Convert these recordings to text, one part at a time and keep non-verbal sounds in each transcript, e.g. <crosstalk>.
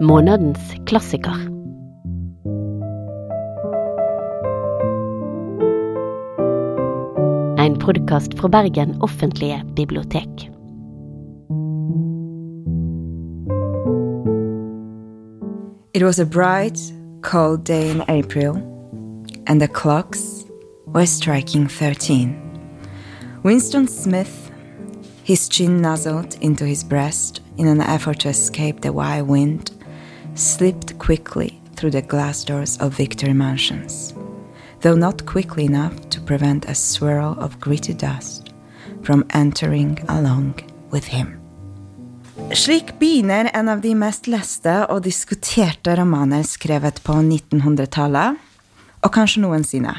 Månedens klassiker. En podkast fra Bergen offentlige bibliotek. It was a bright, cold day in April, and the clocks were striking 13. Winston Smith, his chin nuzzled into his breast in an effort to escape the wild wind, slipped quickly through the glass doors of Victory Mansions, though not quickly enough to prevent a swirl of gritty dust from entering along with him. Slik begynner en av de mest leste og diskuterte romaner skrevet på 1900-tallet, og kanskje noensinne,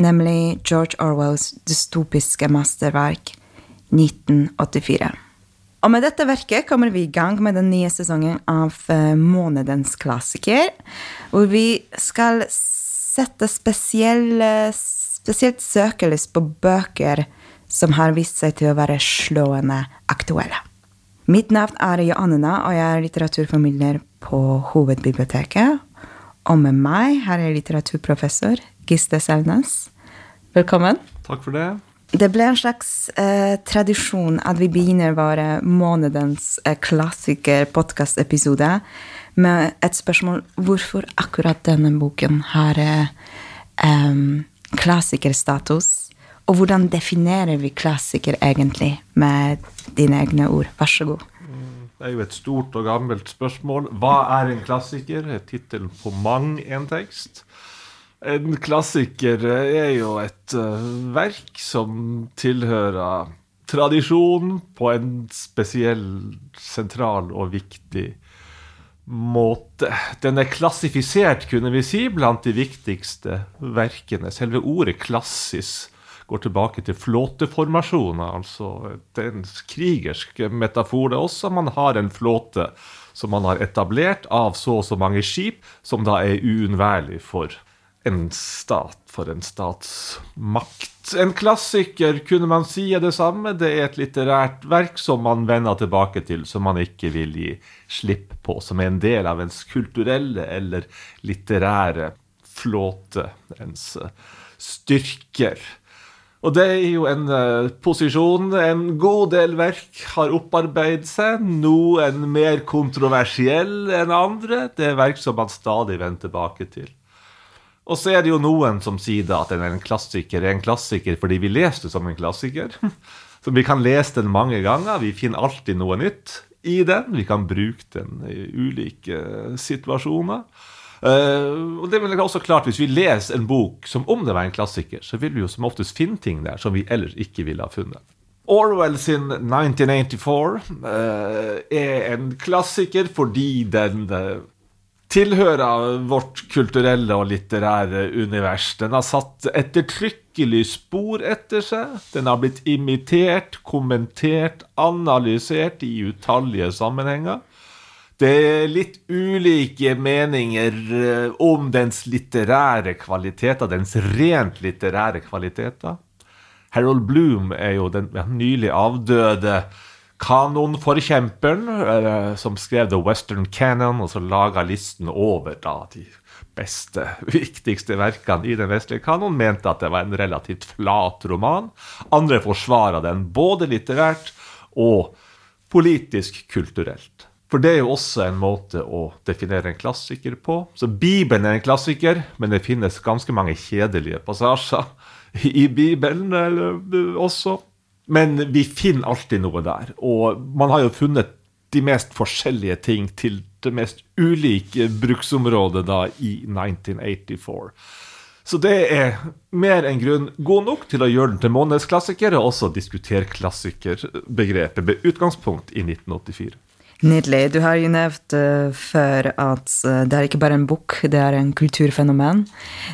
nemlig George Orwells dystopiske masterverk 1984. Og med dette verket kommer vi i gang med den nye sesongen av eh, Månedens klassiker, hvor vi skal sette spesielt søkelys på bøker som har vist seg til å være slående aktuelle. Mitt navn er Joannina, og jeg er litteraturformidler på Hovedbiblioteket. Og med meg her er litteraturprofessor Giste Selnes. Velkommen. Takk for det. Det ble en slags eh, tradisjon at vi begynner vår månedens eh, klassiker-podkastepisode med et spørsmål hvorfor akkurat denne boken har eh, klassikerstatus. Og hvordan definerer vi klassiker egentlig, med dine egne ord? Vær så god. Det er jo et stort og gammelt spørsmål. Hva er en klassiker? er Tittelen på mang en tekst. En klassiker er jo et uh, verk som tilhører tradisjonen på en spesiell, sentral og viktig måte. Den er klassifisert, kunne vi si, blant de viktigste verkene. Selve ordet 'klassis' går tilbake til flåteformasjoner. Altså en krigersk metafor, det også. Man har en flåte som man har etablert av så og så mange skip, som da er uunnværlig for en stat, for en statsmakt. En klassiker, kunne man si, er det samme. Det er et litterært verk som man vender tilbake til, som man ikke vil gi slipp på, som er en del av ens kulturelle eller litterære flåte, ens styrker. Og det er jo en uh, posisjon en god del verk har opparbeidet seg. Noen mer kontroversiell enn andre. Det er verk som man stadig vender tilbake til. Og så er det jo noen som sier da at en klassiker er en klassiker fordi vi leser det som en klassiker. <laughs> Så vi kan lese den mange ganger. Vi finner alltid noe nytt i den. Vi kan bruke den i ulike situasjoner. Uh, og det er også klart Hvis vi leser en bok som om det var en klassiker, så vil vi jo som oftest finne ting der som vi ellers ikke ville ha funnet. Orwell sin 1984 uh, er en klassiker fordi den uh, tilhører vårt kulturelle og litterære univers. Den har satt ettertrykkelig spor etter seg. Den har blitt imitert, kommentert, analysert i utallige sammenhenger. Det er litt ulike meninger eh, om dens litterære kvaliteter, dens rent litterære kvaliteter. Harold Bloom er jo den nylig avdøde kanonforkjemperen eh, som skrev The Western Canon, og så laga listen over da, de beste, <laughs> viktigste verkene i den vestlige kanon, mente at det var en relativt flat roman. Andre forsvarer den både litterært og politisk kulturelt. For det er jo også en måte å definere en klassiker på. Så Bibelen er en klassiker, men det finnes ganske mange kjedelige passasjer i Bibelen også. Men vi finner alltid noe der. Og man har jo funnet de mest forskjellige ting til det mest ulike bruksområdet da i 1984. Så det er mer enn grunn god nok til å gjøre den til månedens klassiker, og også diskutere klassikerbegrepet med utgangspunkt i 1984. Nydelig. Du har jo nevnt uh, før at uh, det er ikke bare en bok, det er en kulturfenomen.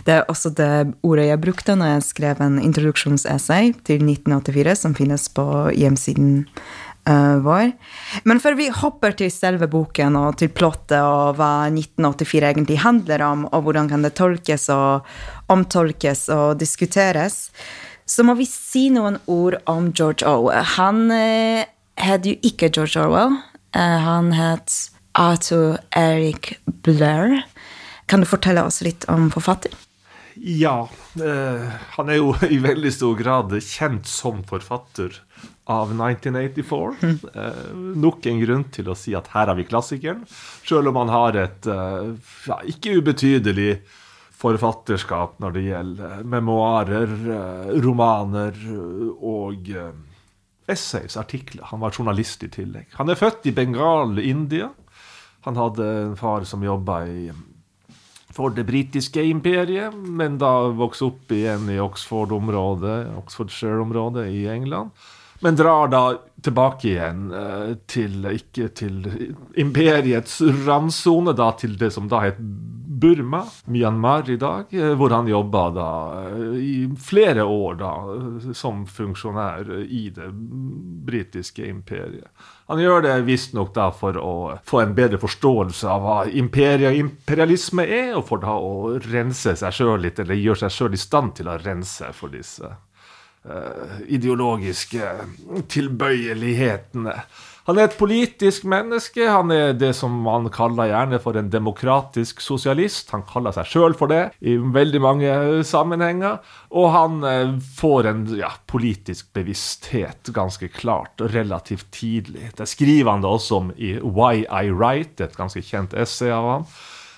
Det er også det ordet jeg brukte når jeg skrev en introduksjonsessay til 1984, som finnes på hjemsiden uh, vår. Men før vi hopper til selve boken og til plottet og hva 1984 egentlig handler om, og hvordan kan det tolkes og omtolkes og diskuteres, så må vi si noen ord om George Orwell. Han het jo ikke George Orwell. Eh, han het Arthur Eric Blur. Kan du fortelle oss litt om forfatter? Ja. Eh, han er jo <laughs> i veldig stor grad kjent som forfatter av 1984. Mm. Eh, nok en grunn til å si at her har vi klassikeren. Selv om han har et eh, ja, ikke ubetydelig forfatterskap når det gjelder memoarer, romaner og essays, artikler. Han var journalist i tillegg. Han er født i Bengal, India. Han hadde en far som jobba for det britiske imperiet, men da vokste opp igjen i Oxford-området, Oxfordshire-området i England. Men drar da tilbake igjen eh, til ikke til imperiets randsone, da til det som da het Burma, Myanmar i dag, eh, hvor han jobba da eh, i flere år da som funksjonær i det britiske imperiet. Han gjør det visstnok da for å få en bedre forståelse av hva imperiet og imperialisme er, og for da å rense seg sjøl litt, eller gjøre seg sjøl i stand til å rense for disse uh, ideologiske tilbøyelighetene. Han er et politisk menneske. Han er det som man kaller gjerne for en demokratisk sosialist. Han kaller seg sjøl for det i veldig mange sammenhenger. Og han uh, får en ja, politisk bevissthet ganske klart relativt tidlig. Det skriver han det også om i Why I Write, et ganske kjent essay av ham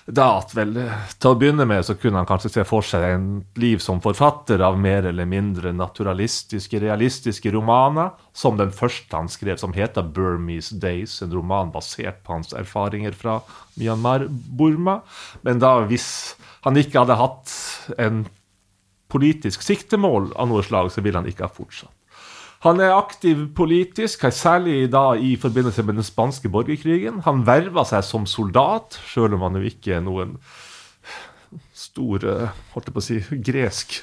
da at vel, Til å begynne med så kunne han kanskje se for seg en liv som forfatter av mer eller mindre naturalistiske, realistiske romaner, som den første han skrev, som heter 'Burmese Days', en roman basert på hans erfaringer fra Myanmar-Burma. Men da hvis han ikke hadde hatt en politisk siktemål av noe slag, så ville han ikke ha fortsatt. Han er aktiv politisk, særlig da i forbindelse med den spanske borgerkrigen. Han verva seg som soldat, sjøl om han jo ikke er noen stor holdt jeg på å si, gresk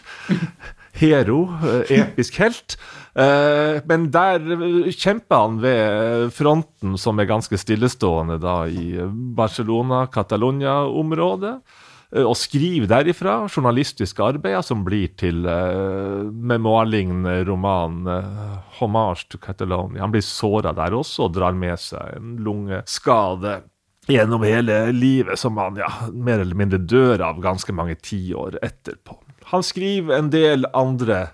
hero, eh, episk helt. Eh, men der kjemper han ved fronten, som er ganske stillestående da i Barcelona, Catalonia-området. Eh, og skriver derifra journalistiske arbeider som blir til uh, memoarlignende roman uh, 'Hommage to Catalonia'. Han blir såra der også og drar med seg en lungeskade gjennom hele livet, som han ja, mer eller mindre dør av ganske mange tiår etterpå. Han skriver en del andre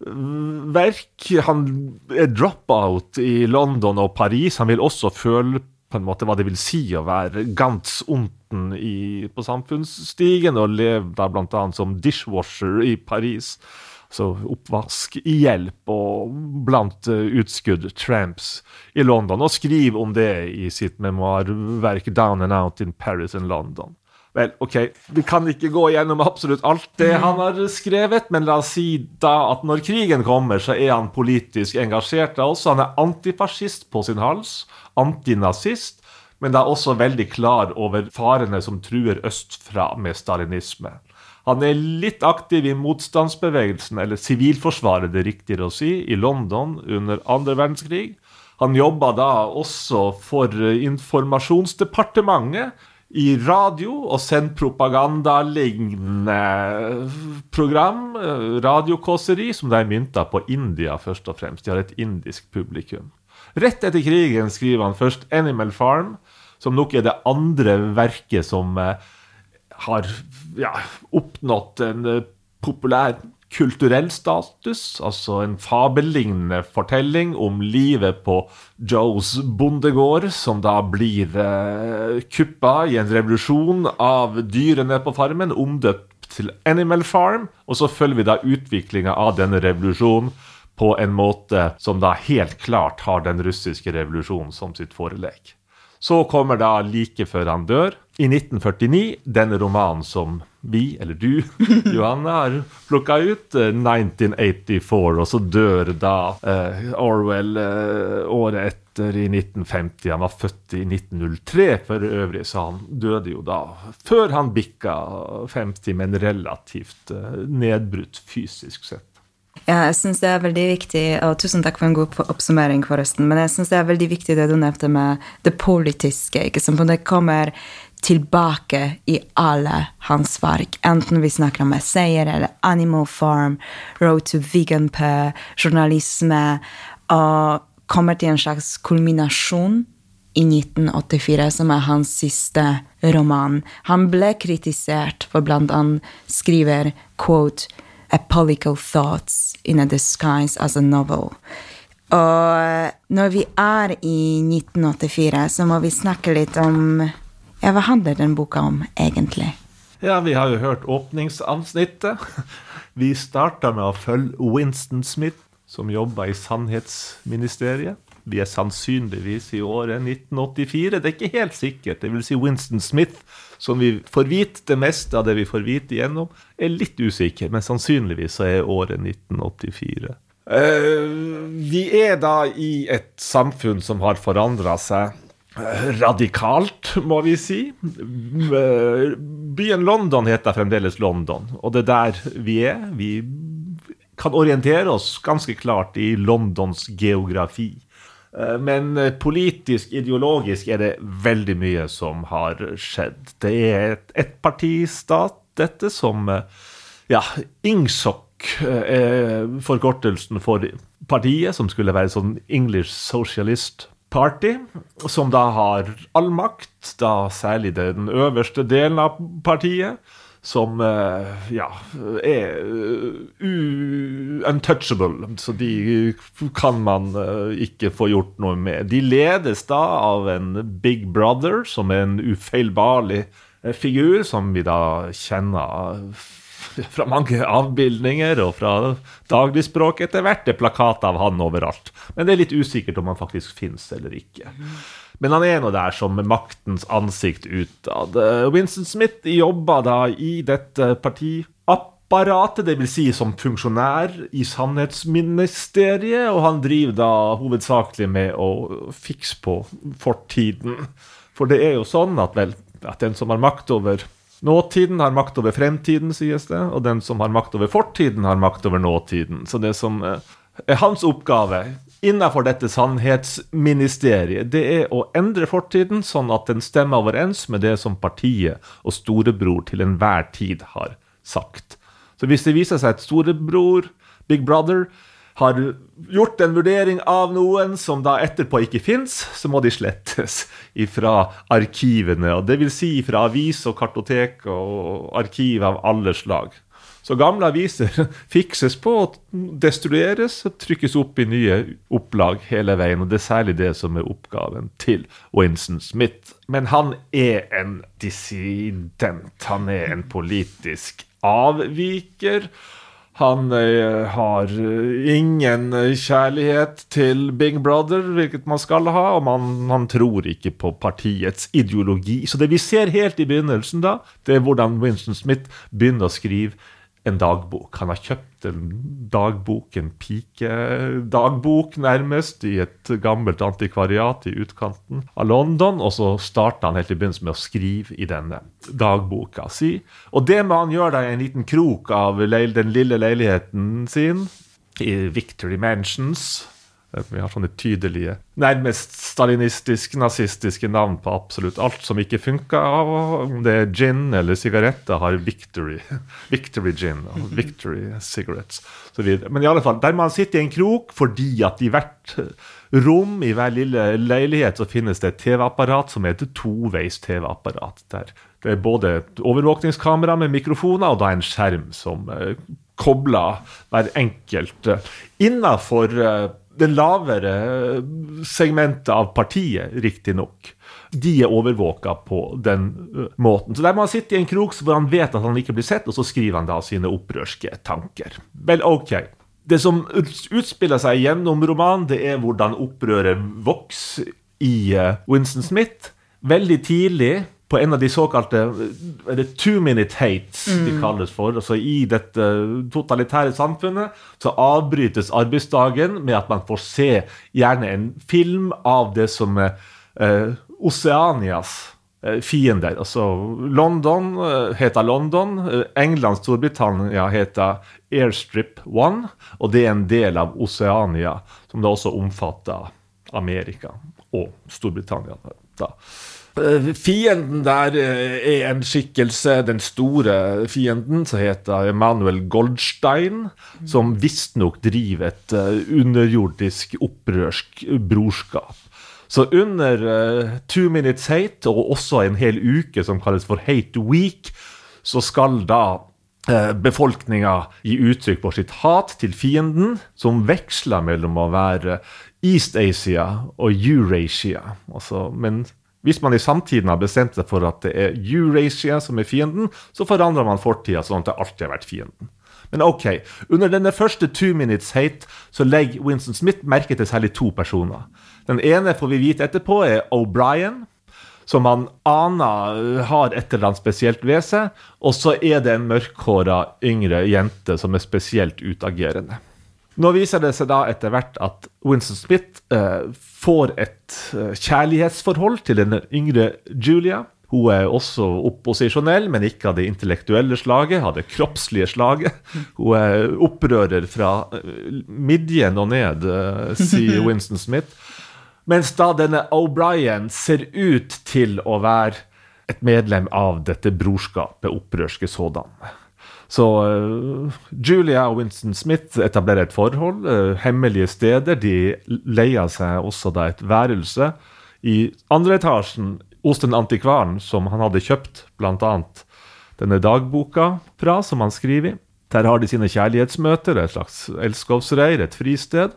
verk. Han er drop-out i London og Paris. Han vil også føle på en måte hva det vil si å være ganz unten i, på samfunnsstigen, og leve der bl.a. som dishwasher i Paris. Så oppvask i hjelp og blant uh, utskudd tramps i London. Og skriv om det i sitt memoarverk 'Down and Out in Paris and London'. Vel, OK, vi kan ikke gå gjennom absolutt alt det mm. han har skrevet, men la oss si da at når krigen kommer, så er han politisk engasjert også. Han er antifascist på sin hals, antinazist, men da også veldig klar over farene som truer østfra med stalinisme. Han er litt aktiv i motstandsbevegelsen, eller sivilforsvaret, det er riktigere å si, i London under andre verdenskrig. Han jobba da også for informasjonsdepartementet i radio og sendt propagandalignende program, eh, radiokåseri, som de mynta på India først og fremst. De har et indisk publikum. Rett etter krigen skriver han først 'Animal Farm', som nok er det andre verket som eh, har ja, oppnådd en eh, populær kulturell status, altså en fabellignende fortelling om livet på Joes bondegård, som da blir eh, kuppa i en revolusjon av dyrene på farmen, omdøpt til Animal Farm. Og så følger vi da utviklinga av denne revolusjonen på en måte som da helt klart har den russiske revolusjonen som sitt forelegg. Så kommer da like før han dør, i 1949, denne romanen som vi, eller du, <laughs> Johanne, har plukka ut, 1984. Eh, og så dør da uh, Orwell uh, året etter, i 1950. Han var født i 1903 for øvrig, så han døde jo da før han bikka 50, men relativt uh, nedbrutt fysisk sett. Ja, jeg synes det er veldig viktig, og Tusen takk for en god oppsummering, forresten. Men jeg synes det er veldig viktig det du nevnte med det politiske. ikke sant? Det kommer tilbake i alle hans verk. Enten vi snakker om essayer eller Animal Farm, Road to Vegan Pø, journalisme, og kommer til en slags kulminasjon i 1984, som er hans siste roman. Han ble kritisert for blant annet skriver quote, a political thoughts in a disguise as a novel. Og når vi er i 1984, så må vi snakke litt om ja, Hva handler den boka om, egentlig? Ja, vi har jo hørt åpningsavsnittet. Vi starta med å følge Winston Smith, som jobba i Sannhetsministeriet. Vi er sannsynligvis i året 1984. Det er ikke helt sikkert. Det vil si Winston Smith, som vi får vite det meste av det vi får vite igjennom, er litt usikker, men sannsynligvis så er året 1984. Uh, eh, vi er da i et samfunn som har forandra seg radikalt, må vi si. Uh, byen London heter fremdeles London, og det er der vi er. Vi kan orientere oss ganske klart i Londons geografi. Eh, men eh, politisk, ideologisk, er det veldig mye som har skjedd. Det er et ettpartistat, dette, som eh, Ja, Ingsok er forkortelsen for partiet, som skulle være sånn English Socialist Party, som da har all makt, da særlig den øverste delen av partiet som eh, ja, er uh, untouchable. Så de kan man uh, ikke få gjort noe med. De ledes da av en big brother, som er en ufeilbarlig figur, som vi da kjenner <laughs> fra mange avbildninger og fra dagligspråk etter hvert. Det er plakat av han overalt. Men det er litt usikkert om han faktisk finnes eller ikke. Men han er nå der som maktens ansikt utad. Winston Smith jobba da i dette partiapparatet, dvs. Si som funksjonær i Sannhetsministeriet, og han driver da hovedsakelig med å fikse på fortiden. For det er jo sånn at vel, at den som har makt over Nåtiden har makt over fremtiden, sies det, og den som har makt over fortiden, har makt over nåtiden. Så det som eh, er hans oppgave innenfor dette sannhetsministeriet, det er å endre fortiden sånn at den stemmer overens med det som partiet og storebror til enhver tid har sagt. Så hvis det viser seg at storebror, Big Brother, har gjort en vurdering av noen som da etterpå ikke fins, så må de slettes ifra arkivene. og Det vil si fra avis og kartotek og arkiv av alle slag. Så gamle aviser <laughs> fikses på, destrueres og trykkes opp i nye opplag hele veien. Og det er særlig det som er oppgaven til Winston Smith. Men han er en dissident. Han er en politisk avviker. Han eh, har ingen kjærlighet til Big Brother, hvilket man skal ha, og man, han tror ikke på partiets ideologi. Så det vi ser helt i begynnelsen, da, det er hvordan Winston Smith begynner å skrive en dagbok. Han har kjøpt en dagbok, en pikedagbok nærmest, i et gammelt antikvariat i utkanten av London. Og så starta han helt i begynnelsen med å skrive i denne dagboka si. Og det må han gjøre da i en liten krok av den lille leiligheten sin i Victory Mansions vi har sånne tydelige, nærmest stalinistisk, nazistiske navn på absolutt alt som ikke funka. Om det er gin eller sigaretter, har Victory. <laughs> Victory gin og Victory cigarettes. Men i alle fall, der man sitter i en krok fordi at i hvert rom, i hver lille leilighet, så finnes det et TV-apparat som heter et toveis TV-apparat. der det er både et overvåkningskamera med mikrofoner og da en skjerm som eh, kobler hver enkelt innafor uh, det lavere segmentet av partiet, riktignok, de er overvåka på den måten. Så der må han sitte i en krok hvor han vet at han ikke blir sett, og så skriver han da sine opprørske tanker. Vel, ok. Det som utspiller seg gjennom romanen, det er hvordan opprøret vokser i Winston Smith. Veldig tidlig på en av de såkalte er det two minute hates mm. de kalles for. altså I dette totalitære samfunnet så avbrytes arbeidsdagen med at man får se gjerne en film av det som er eh, Oseanias eh, fiender. Altså London eh, heter London, eh, England, Storbritannia heter Airstrip One, og det er en del av Oseania, som da også omfatter Amerika og Storbritannia. da. Eh, fienden der eh, er en skikkelse, den store fienden, som heter Emanuel Goldstein, som visstnok driver et eh, underjordisk opprørsk brorskap. Så under Two Minutes Hate, og også en hel uke som kalles for Hate Week, så skal da befolkninga gi uttrykk for sitt hat til fienden, som veksler mellom å være East Asia og Eurasia. Altså, men hvis man i samtiden har bestemt seg for at det er Eurasia som er fienden, så forandrer man fortida sånn at det alltid har vært fienden. Men ok, under denne første two minutes hate så legger Winston Smith merke til særlig to personer. Den ene får vi vite etterpå er O'Brien, som han aner har et eller annet spesielt ved seg. Og så er det en mørkhåra yngre jente som er spesielt utagerende. Nå viser det seg da etter hvert at Winston Smith eh, får et eh, kjærlighetsforhold til den yngre Julia. Hun er også opposisjonell, men ikke av det intellektuelle slaget, av det kroppslige slaget. Hun er opprører fra eh, midjen og ned, eh, sier <laughs> Winston Smith. Mens da denne O'Brien ser ut til å være et medlem av dette brorskapet, opprørske sådan. Så uh, Julia og Winston Smith etablerer et forhold. Uh, hemmelige steder. De leier seg også da et værelse i andre etasjen hos den antikvaren som han hadde kjøpt bl.a. denne dagboka fra, som han skriver i. Der har de sine kjærlighetsmøter, et slags elskovsreir, et fristed.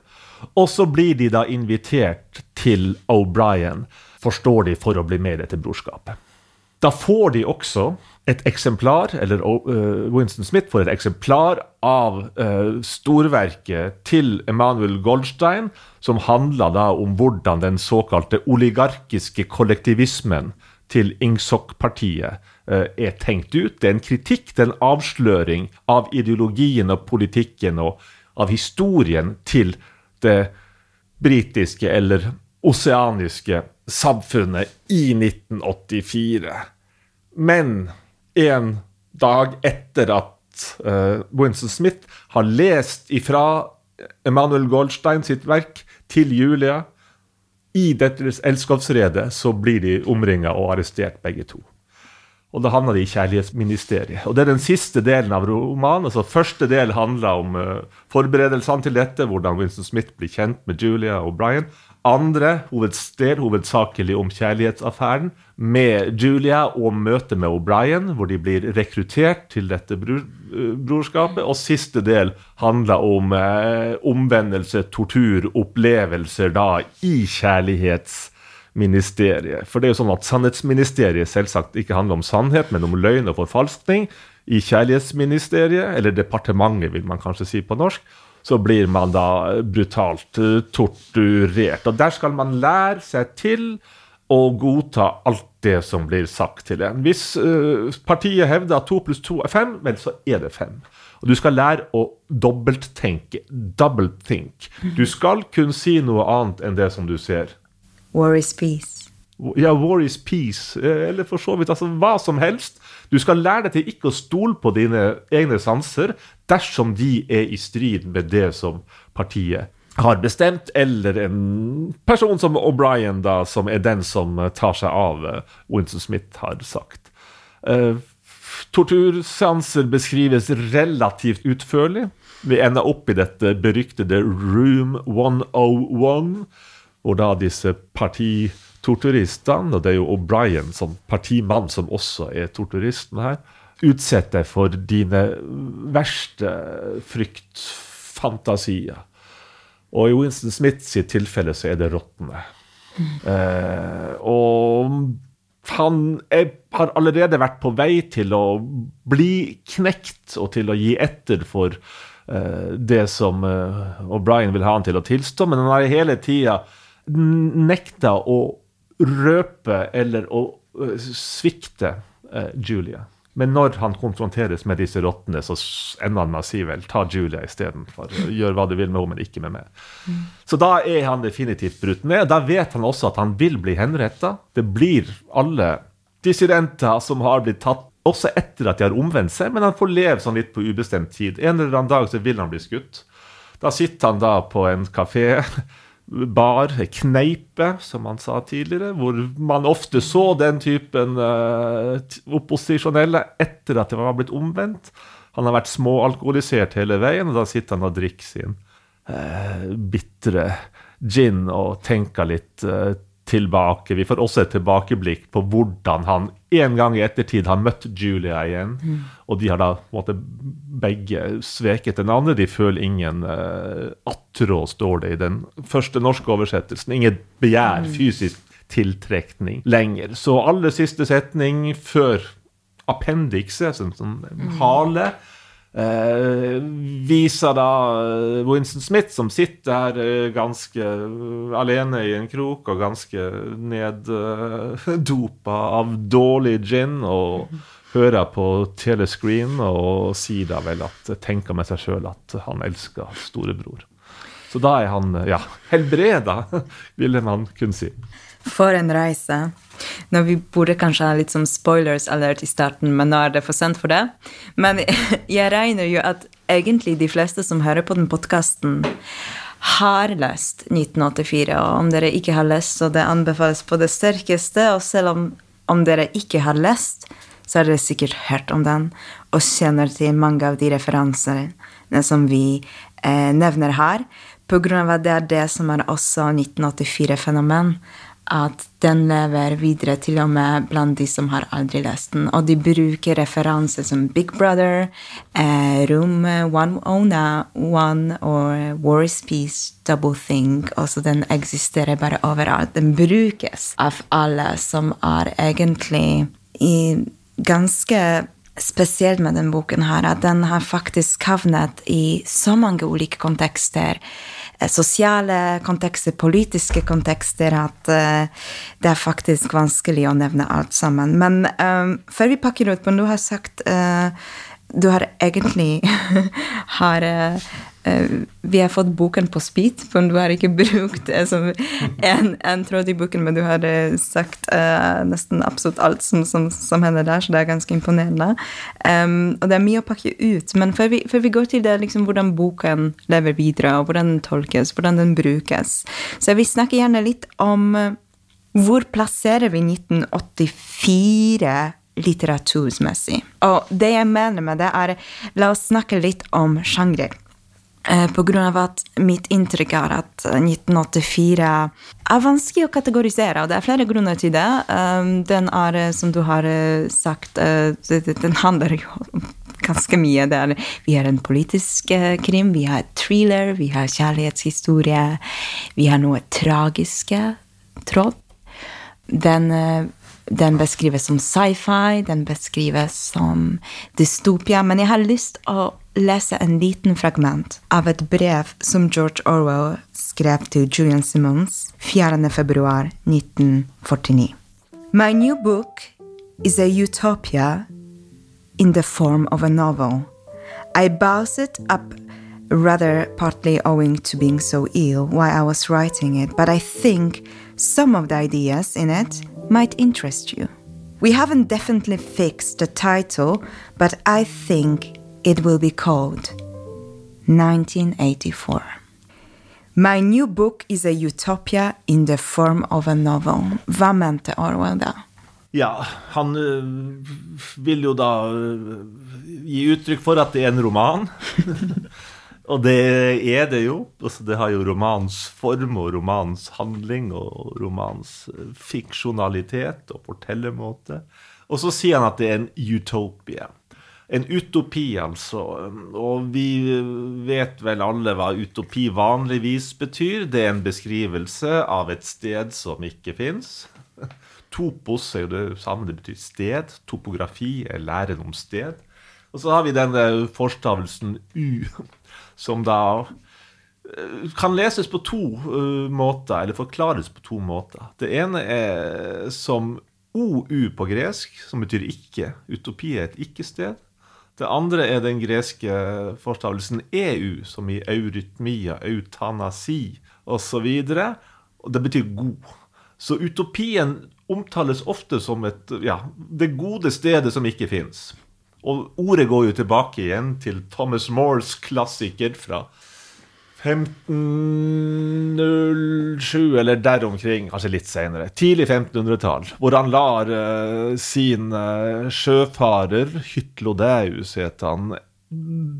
Og så blir de da invitert til O'Brien, forstår de, for å bli med i dette brorskapet. Da får de også et eksemplar, eller uh, Winston Smith får et eksemplar av uh, storverket til Emanuel Goldstein, som handler da om hvordan den såkalte oligarkiske kollektivismen til Ingsok-partiet uh, er tenkt ut. Det er en kritikk, det er en avsløring av ideologien og politikken og av historien til det britiske eller oseaniske samfunnet i 1984. Men en dag etter at uh, Winston Smith har lest ifra Emanuel Goldstein sitt verk til Julia. I dette elskovsredet så blir de omringa og arrestert, begge to. Og da havner de i kjærlighetsministeriet. Og Det er den siste delen av romanen. altså Første del handler om uh, forberedelsene til dette, hvordan Winston Smith blir kjent med Julia og Brian andre hovedsted, hovedsakelig om kjærlighetsaffæren med Julia og møtet med O'Brien, hvor de blir rekruttert til dette bror, eh, brorskapet. Og siste del handler om eh, omvendelse, tortur, opplevelser da i kjærlighetsministeriet. For det er jo sånn at Sannhetsministeriet selvsagt ikke handler om sannhet, men om løgn og forfalskning. I Kjærlighetsministeriet, eller departementet, vil man kanskje si på norsk så blir man da brutalt eh, torturert. Og der skal man lære seg til å godta alt det som blir sagt til en. Hvis uh, partiet hevder at to pluss to er fem, vel, så er det fem. Og du skal lære å dobbelttenke. Double think. Du skal kun si noe annet enn det som du ser. War is peace. Ja, war is peace. Eh, eller for så vidt altså hva som helst. Du skal lære deg til ikke å stole på dine egne sanser dersom de er i strid med det som partiet har bestemt, eller en person som O'Brien, da, som er den som tar seg av eh, Winston Smith, har sagt. Uh, torturseanser beskrives relativt utførlig. Vi ender opp i dette beryktede Room 101, hvor da disse parti torturistene, og det er jo O'Brien som partimann som også er torturisten her, utsetter for dine verste fryktfantasier. Og i Winston Smith sitt tilfelle så er det rottene. Eh, og han er, har allerede vært på vei til å bli knekt og til å gi etter for eh, det som eh, O'Brien vil ha han til å tilstå, men han har hele tida nekta å røpe eller å svikte Julia. Men når han konfronteres med disse rottene, så ender han med å si vel, ta Julia istedenfor. Gjør hva du vil med henne, men ikke med meg. Mm. Så da er han definitivt brutt ned. Da vet han også at han vil bli henretta. Det blir alle dissidenter som har blitt tatt, også etter at de har omvendt seg, men han får leve sånn litt på ubestemt tid. En eller annen dag så vil han bli skutt. Da sitter han da på en kafé bar, kneipe, som han sa tidligere, hvor man ofte så den typen uh, opposisjonelle etter at det var blitt omvendt. Han har vært småalkoholisert hele veien, og da sitter han og drikker sin uh, bitre gin og tenker litt uh, tilbake. Vi får også et tilbakeblikk på hvordan han en gang i ettertid har møtt Julia igjen. Mm. Og de har da på en måte begge sveket den andre. De føler ingen uh, attrå, står det i den første norske oversettelsen. Ingen begjær, mm. fysisk tiltrekning lenger. Så aller siste setning før appendikset, som sånn, sånn hale Eh, viser da eh, Winston Smith, som sitter her eh, ganske eh, alene i en krok og ganske neddopa eh, <laughs> av dårlig gin, og hører på telescreen og sier da vel at tenker med seg sjøl at han elsker storebror. Så da er han ja, helbreda, <laughs> ville man kunne si. For en reise. Nå, vi burde kanskje ha litt som spoilers alert i starten, men nå er det for sent for det. Men <laughs> jeg regner jo at egentlig de fleste som hører på den podkasten, har lest 1984. Og om dere ikke har lest, så det anbefales på det sterkeste. Og selv om, om dere ikke har lest, så har dere sikkert hørt om den og kjenner til mange av de referansene som vi eh, nevner her. På grunn av at det er det som er også 1984-fenomen at den lever videre til og med blant de som har aldri lest den. Og de bruker referanser som Big Brother, eh, Room 101 og War is Peace, Double Thing. Også den eksisterer bare overalt. Den brukes av alle som er egentlig i ganske spesielt med denne boken her, at den har faktisk havnet i så mange ulike kontekster Eh, sosiale kontekster, politiske kontekster, at uh, det er faktisk vanskelig å nevne alt sammen. Men um, før vi pakker ut, men du har sagt uh, Du har egentlig <laughs> har uh, Eh, vi har fått boken på speed, for du har ikke <laughs> brukt som en, en tråd i boken, men du har eh, sagt uh, nesten absolutt alt som, som, som, hender der, så det er ganske imponerende. Um, og det er mye å pakke ut. Men før vi, før vi går til det, liksom, hvordan boken lever videre, og hvordan den tolkes, hvordan den brukes, så jeg vil snakke gjerne litt om hvor plasserer vi 1984 litteraturmessig? Og det jeg mener med det, er La oss snakke litt om sjanger. Eh, på grunn av at mitt inntrykk er at 1984 er vanskelig å kategorisere, og det er flere grunner til det. Eh, den er, eh, som du har sagt, den handler jo om ganske mye. Der. vi har en politisk krim, vi har thriller, vi har kjærlighetshistorie, vi har noe tragiske tråd. Den den beskrives som sci-fi, den beskrives som dystopia. Men jeg har lyst å lese en liten fragment av et brev som George Orwell skrev til Julian Simmons 4. februar 1949. My new book is a utopia in the form of a novel. I bounced it up rather partly owing to being so ill while I was writing it, but I think some of the ideas in it might interest you. We haven't definitely fixed the title, but I think it will be called 1984. My new book is a utopia in the form of a novel. Hva mente Orwell da? Ja, han uh, vil jo da uh, gi uttrykk for at det er en roman. <laughs> Og det er det jo. Altså, det har jo romanens form og romanens handling og romans eh, fiksjonalitet og fortellermåte. Og så sier han at det er en utopia. En utopi, altså. Og vi vet vel alle hva utopi vanligvis betyr. Det er en beskrivelse av et sted som ikke fins. Topos er jo det samme, det betyr sted. Topografi er læren om sted. Og så har vi denne forstavelsen U som da eh, kan leses på to uh, måter, eller forklares på to måter. Det ene er som OU på gresk, som betyr ikke. Utopi er et ikke-sted. Det andre er den greske forstavelsen EU, som i eurytmia, eutanasi osv. Det betyr god. Så utopien omtales ofte som et, ja, det gode stedet som ikke fins. Og ordet går jo tilbake igjen til Thomas Moores klassiker fra 1507, eller der omkring, kanskje litt senere. Tidlig 1500-tall. Hvor han lar uh, sin uh, sjøfarer, Hytlodeus het han,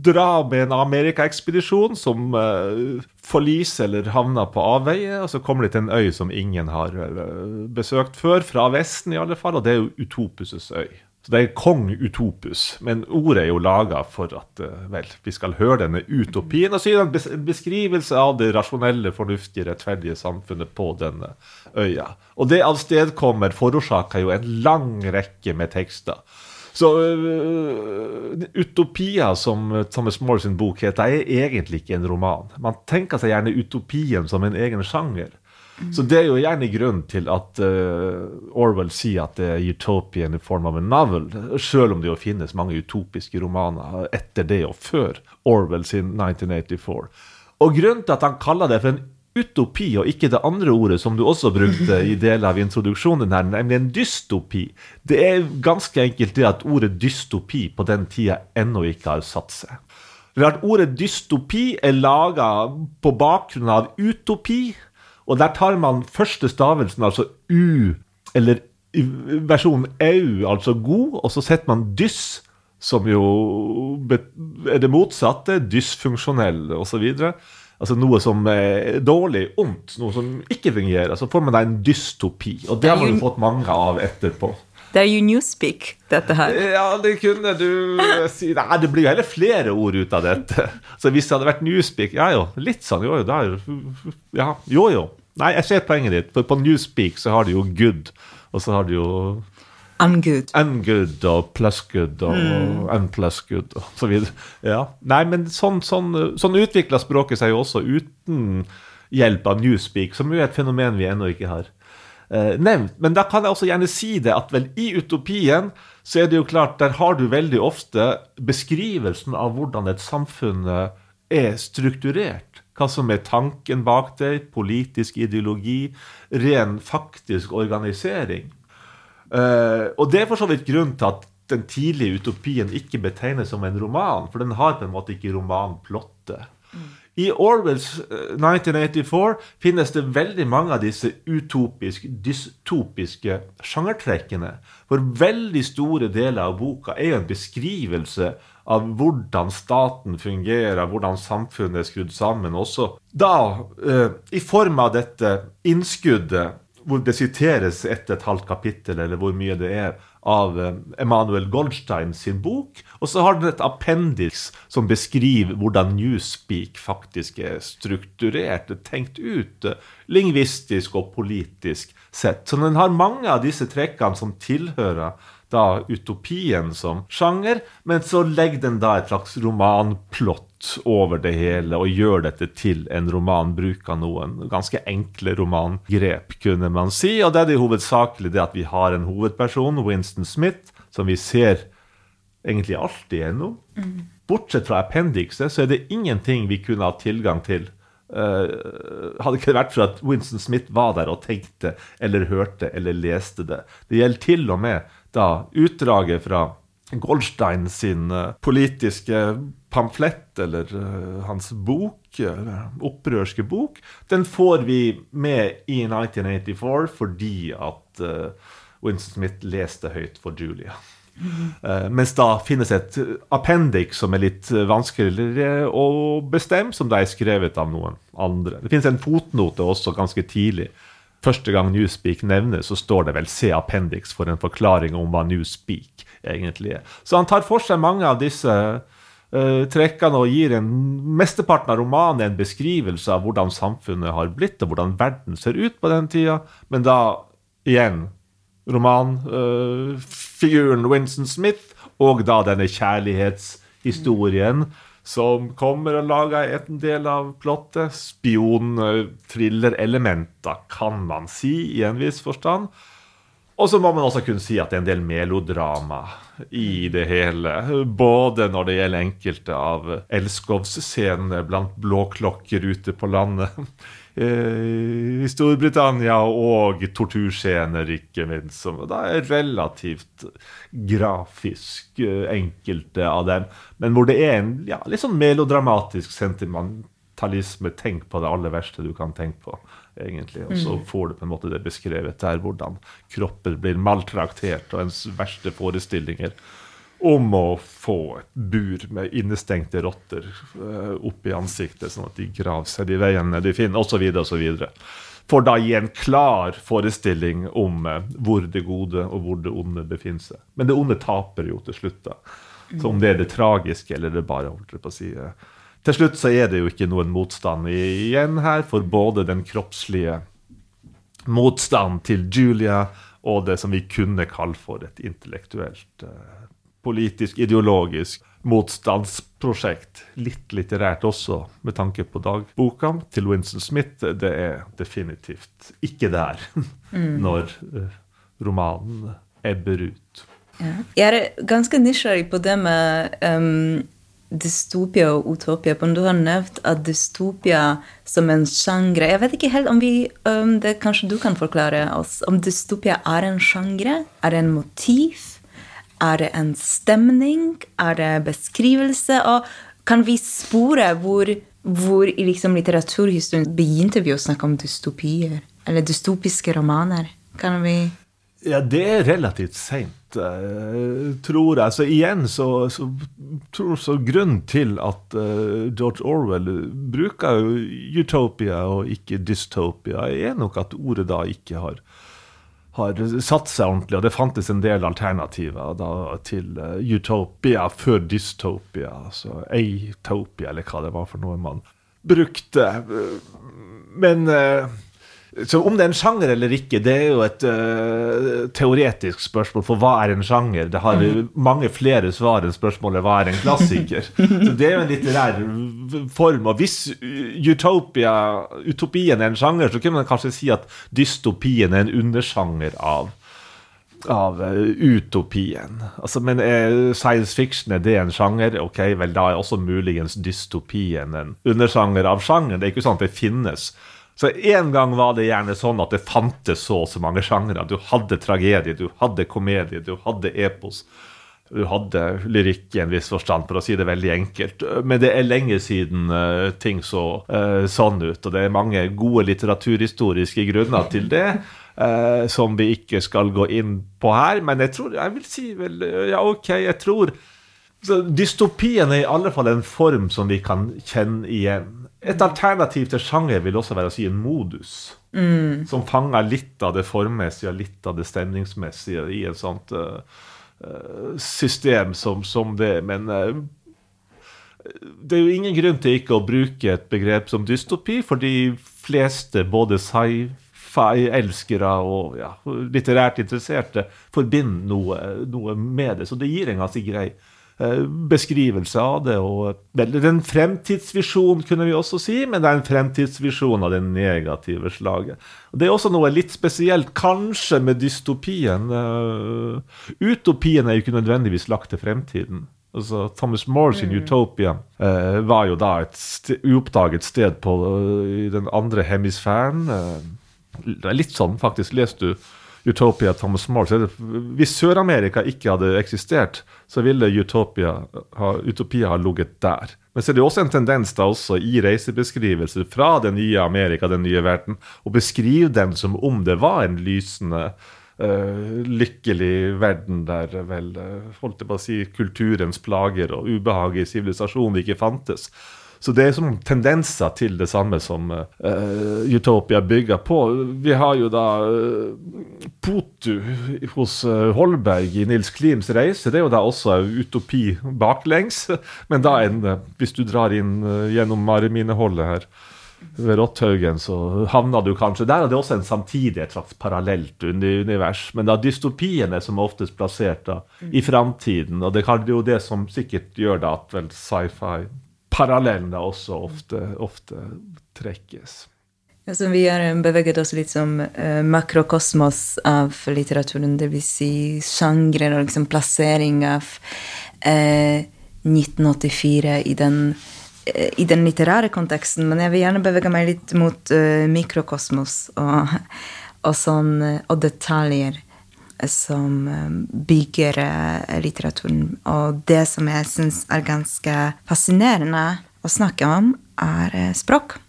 dra med en Amerikaekspedisjon som uh, forliser eller havner på avveie, og så kommer de til en øy som ingen har uh, besøkt før, fra Vesten i alle fall, og det er jo Utopuses øy. Det er kong Utopus, men ordet er jo laga for at uh, vel, vi skal høre denne utopien. Og så gir han en beskrivelse av det rasjonelle, fornuftige, rettferdige samfunnet på denne øya. Og det avstedkommer forårsaker jo en lang rekke med tekster. Så uh, Utopia, som Thomas More sin bok heter, er egentlig ikke en roman. Man tenker seg gjerne utopien som en egen sjanger. Så det er jo gjerne grunnen til at uh, Orwell sier at det er utopian i form av en novel, selv om det jo finnes mange utopiske romaner etter det og før Orwell sin 1984. Og grunnen til at han kaller det for en utopi, og ikke det andre ordet som du også brukte i deler av introduksjonen her, nemlig en dystopi, det er ganske enkelt det at ordet dystopi på den tida ennå ikke har satt seg. Ordet dystopi er laga på bakgrunn av utopi, og der tar man første stavelsen, altså U, eller versjonen au, altså god, og så setter man dys, som jo er det motsatte, dysfunksjonell osv. Altså noe som er dårlig, ondt, noe som ikke fungerer. Så får man da en dystopi, og det har man jo fått mange av etterpå. Det er jo newspeak, dette her. Ja, det kunne du si. Nei, det blir jo heller flere ord ut av dette. Så hvis det hadde vært newspeak Ja jo, litt sånn, jo jo, da Ja, jo jo. Nei, jeg ser poenget ditt. For på Newspeak så har du jo good, og så har du jo Ungood. Ungood og plus good og mm. unplus good og så videre. Ja. Nei, men sånn, sånn, sånn utvikla språket seg jo også uten hjelp av Newspeak, som jo er et fenomen vi ennå ikke har eh, nevnt. Men da kan jeg også gjerne si det at vel i utopien så er det jo klart, der har du veldig ofte beskrivelsen av hvordan et samfunn er strukturert hva som er tanken bak det, politisk ideologi, ren faktisk organisering. Uh, og det er for så vidt grunnen til at den tidlige utopien ikke betegnes som en roman, for den har på en måte ikke romanplottet. I Orwells 1984 eh, finnes det veldig mange av disse utopiske, dystopiske sjangertrekkene. For veldig store deler av boka er jo en beskrivelse av hvordan staten fungerer, hvordan samfunnet er skrudd sammen. Også da eh, i form av dette innskuddet, hvor det siteres ett et halvt kapittel, eller hvor mye det er, av eh, Emanuel Goldstein sin bok. Og så har den et appendix som beskriver hvordan Newspeak faktisk er strukturert, tenkt ut, eh, lingvistisk og politisk sett. Så den har mange av disse trekkene som tilhører da utopien som sjanger, men så legger den da et slags romanplott over det hele og gjør dette til en roman. Bruker noen ganske enkle romangrep, kunne man si. Og det er det hovedsakelig det at vi har en hovedperson, Winston Smith, som vi ser egentlig alltid gjennom. Mm. Bortsett fra appendikset, så er det ingenting vi kunne ha tilgang til. Uh, hadde ikke det vært for at Winston Smith var der og tenkte eller hørte eller leste det. Det gjelder til og med da utdraget fra Goldstein sin uh, politiske pamflett, eller uh, hans bok, opprørske bok, den får vi med i 1984 fordi at Winston Smith leste høyt for Julia. Uh, mens da finnes et appendix som er litt vanskeligere å bestemme, som da er skrevet av noen andre. Det finnes en fotnote også ganske tidlig første gang Newspeak nevnes, så står det vel 'se appendix' for en forklaring om hva Newspeak egentlig er. Så han tar for seg mange av disse uh, trekkene og gir en mesteparten av romanen en beskrivelse av hvordan samfunnet har blitt, og hvordan verden ser ut på den tida. Men da igjen romanfiguren uh, Winston Smith, og da denne kjærlighetshistorien som kommer og lager en del av plottet. Spion-thriller-elementer, kan man si, i en viss forstand. Og så må man også kunne si at det er en del melodrama i det hele. Både når det gjelder enkelte av elskovsscenene blant blåklokker ute på landet, <laughs> Eh, i Storbritannia, og torturscener, ikke minst. Som da er relativt grafisk eh, enkelte av dem. Men hvor det er en ja, litt sånn melodramatisk sentimentalisme. Tenk på det aller verste du kan tenke på, egentlig. Og så mm. får du på en måte det beskrevet der, hvordan kropper blir maltraktert, og ens verste forestillinger om å få et bur med innestengte rotter uh, opp i ansiktet, sånn at de graver seg de veiene de finner, osv., osv. For da gi en klar forestilling om uh, hvor det gode og hvor det onde befinner seg. Men det onde taper jo til slutt, da. Så om det er det tragiske eller det bare holdt på å si uh, Til slutt så er det jo ikke noen motstand igjen her, for både den kroppslige motstand til Julia og det som vi kunne kalle for et intellektuelt uh, politisk, ideologisk motstandsprosjekt. Litt litterært også, med tanke på dagboka til Winston Smith. Det er definitivt ikke der <laughs> mm. når uh, romanen ebber ut. Ja. Jeg er ganske nysgjerrig på det med um, dystopia og utopia. Du har nevnt at dystopia som en sjanger Jeg vet ikke helt om vi um, det Kanskje du kan forklare oss om dystopia er en sjanger? Er det en motiv? Er det en stemning? Er det beskrivelse? Og kan vi spore hvor, hvor i liksom litteraturhistorien begynte vi å snakke om dystopier? Eller dystopiske romaner? Kan vi Ja, det er relativt seint, uh, tror jeg. Så igjen så, så så grunnen til at uh, George Orwell bruker utopia og ikke dystopia, er nok at ordet da ikke har har satt seg ordentlig, og det fantes en del alternativer da, til uh, utopia før dystopia, altså atopia, eller hva det var for noe man brukte. Men så om det er en sjanger eller ikke, det er jo et uh, teoretisk spørsmål. For hva er en sjanger? Det har mm. mange flere svar enn spørsmålet hva er en klassiker. så det er jo en litterær form. Og hvis utopia, utopien er en sjanger, så kunne man kanskje si at dystopien er en undersjanger av av uh, utopien. Altså, men er science fiction er det en sjanger? Ok, vel da er også muligens dystopien en undersjanger av sjangeren. Det er ikke sånn at det finnes så en gang var det gjerne sånn at det fantes så og så mange sjangre. Du hadde tragedie, du hadde komedie, du hadde epos. Du hadde lyrikk i en viss forstand, for å si det veldig enkelt. Men det er lenge siden uh, ting så uh, sånn ut, og det er mange gode litteraturhistoriske grunner til det. Uh, som vi ikke skal gå inn på her. Men jeg tror Jeg vil si vel Ja, OK, jeg tror så Dystopien er i alle fall en form som vi kan kjenne igjen. Et alternativ til sjanger vil også være å si en modus. Mm. Som fanger litt av det formmessige og litt av det stemningsmessige i et sånt uh, system som, som, det. Men uh, det er jo ingen grunn til ikke å bruke et begrep som dystopi, for de fleste, både sci-fi-elskere og ja, litterært interesserte, forbinder noe, noe, med det. Så det gir en ganske grei beskrivelse av det. og vel, Det er en fremtidsvisjon, kunne vi også si, men det er en fremtidsvisjon av det negative slaget. Og Det er også noe litt spesielt, kanskje, med dystopien. Uh, utopien er jo ikke nødvendigvis lagt til fremtiden. Altså, Thomas More sin mm. Utopia uh, var jo da et st uoppdaget sted på, uh, i den andre hemisfæren. det er litt sånn, faktisk. Leste du Utopia Thomas More. Så det, hvis Sør-Amerika ikke hadde eksistert, så ville Utopia ha, Utopia ha ligget der. Men så er det også en tendens da også i reisebeskrivelser fra det nye Amerika, den nye verden, å beskrive den som om det var en lysende Uh, lykkelig verden der vel uh, holdt jeg på å si, kulturens plager og ubehag i sivilisasjonen ikke fantes. Så det er som tendenser til det samme som uh, Utopia bygger på. Vi har jo da uh, Potu hos uh, Holberg i Nils Klims reise. Det er jo da også utopi baklengs. Men da en, hvis du drar inn gjennom Maremineholdet her ved Rotthaugen, så havna du kanskje Der er det også en samtidig et slags parallelt univers. Men da dystopien er som oftest plassert da, i framtiden. Og det er jo det som sikkert gjør da at vel sci-fi parallellene også ofte, ofte trekkes. Altså, vi har beveget oss litt som uh, makrokosmos av litteraturen, dvs. Si sjangre og liksom plassering av uh, 1984 i den, uh, i den litterære konteksten. Men jeg vil gjerne bevege meg litt mot mikrokosmos og, og, sånn, og detaljer som eh, bygger eh, litteraturen. Og det som jeg syns er ganske fascinerende å snakke om, er eh, språk.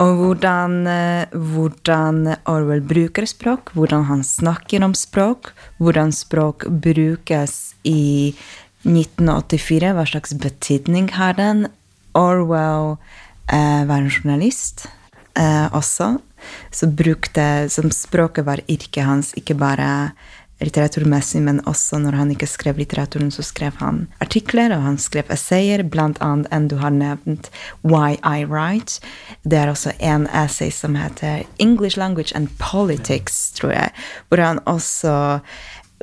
Og hvordan, hvordan, Orwell bruker språk, hvordan han snakker om språk, hvordan språk brukes i 1984, hva slags betydning har den? Orwell eh, var en journalist eh, også, så brukte som språket var yrket hans, ikke bare litteraturmessig, men også når han ikke skrev litteraturen, så skrev han artikler, og han skrev essayer, blant annet en du har nevnt, Why I Write. Det er også en essay som heter English Language and Politics, tror jeg, hvor han også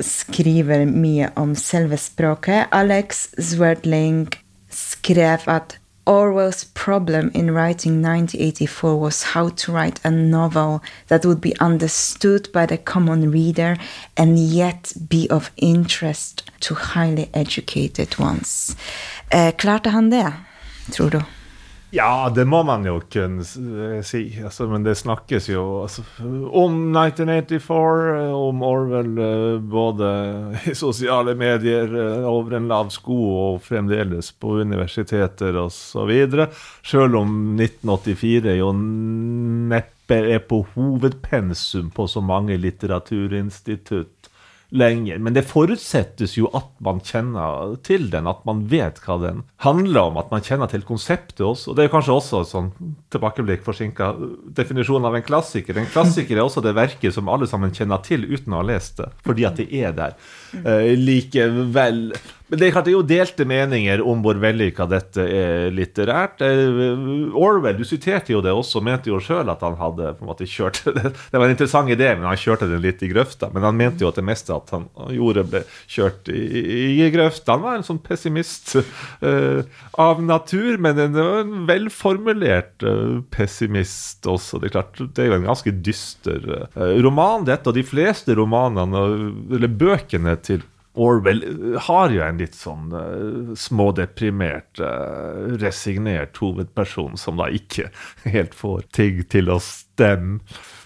skriver mye om selve språket. Alex Zwerdling skrev at Orwell's problem in writing 1984 was how to write a novel that would be understood by the common reader and yet be of interest to highly educated ones. Eh, klarte han det, tror du? Ja, det må man jo kunne eh, si. Altså, men det snakkes jo altså, om 1984, eh, om Orwell eh, både i sosiale medier, over en lav sko og fremdeles på universiteter osv. Sjøl om 1984 jo neppe er på hovedpensum på så mange litteraturinstitutt lenger. Men det forutsettes jo at man kjenner til den, at man vet hva den handler om. At man kjenner til konseptet også. Og det er kanskje også et sånn tilbakeblikk forsinka definisjon av en klassiker. En klassiker er også det verket som alle sammen kjenner til uten å ha lest det, fordi at det er der. Uh, likevel men det er, jo delte meninger om hvor vellykka dette er litterært. Eh, Orwell, du siterte jo det også, mente jo sjøl at han hadde på en måte kjørt det. <laughs> Det var en interessant idé, men han kjørte den litt i grøfta. Men han mente jo at det meste at han gjorde, ble kjørt i, i grøfta. Han var en sånn pessimist uh, av natur, men en, en velformulert uh, pessimist også. Det er klart, det er jo en ganske dyster uh, roman, dette. Og de fleste romanene, eller bøkene til Orwell eh, har jo en litt sånn uh, smådeprimert, uh, resignert hovedperson som da ikke <laughs> helt får ting til å stemme.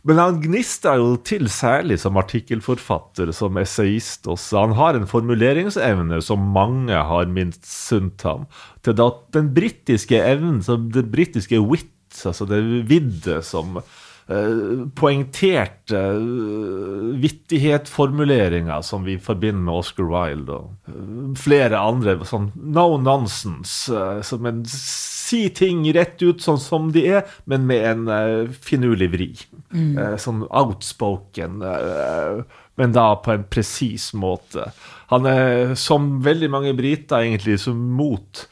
Men han gnister jo til særlig som artikkelforfatter, som essayist også. Han har en formuleringsevne som mange har minst sunt ham. Til da den britiske evnen, det britiske wit, altså det vidde som poengterte uh, vittighetformuleringer som vi forbinder med Oscar Wilde og uh, flere andre. Sånn no nonsense. Som en si ting rett ut sånn som de er, men med en finurlig vri. Mm. sånn outspoken, men da på en presis måte. Han er, som veldig mange briter, egentlig, som mot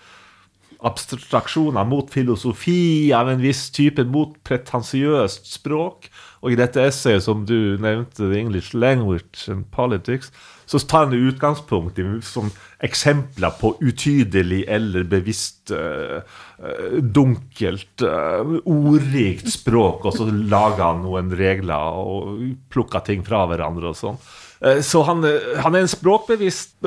abstraksjoner, mot filosofi av en viss type, mot pretensiøst språk. Og i dette essayet som du nevnte, English Language and Politics, så tar han utgangspunkt i som eksempler på utydelig eller bevisst uh, dunkelt, uh, ordrikt språk, og så lager han noen regler og plukker ting fra hverandre og sånn. Uh, så han, han, er en språkbevisst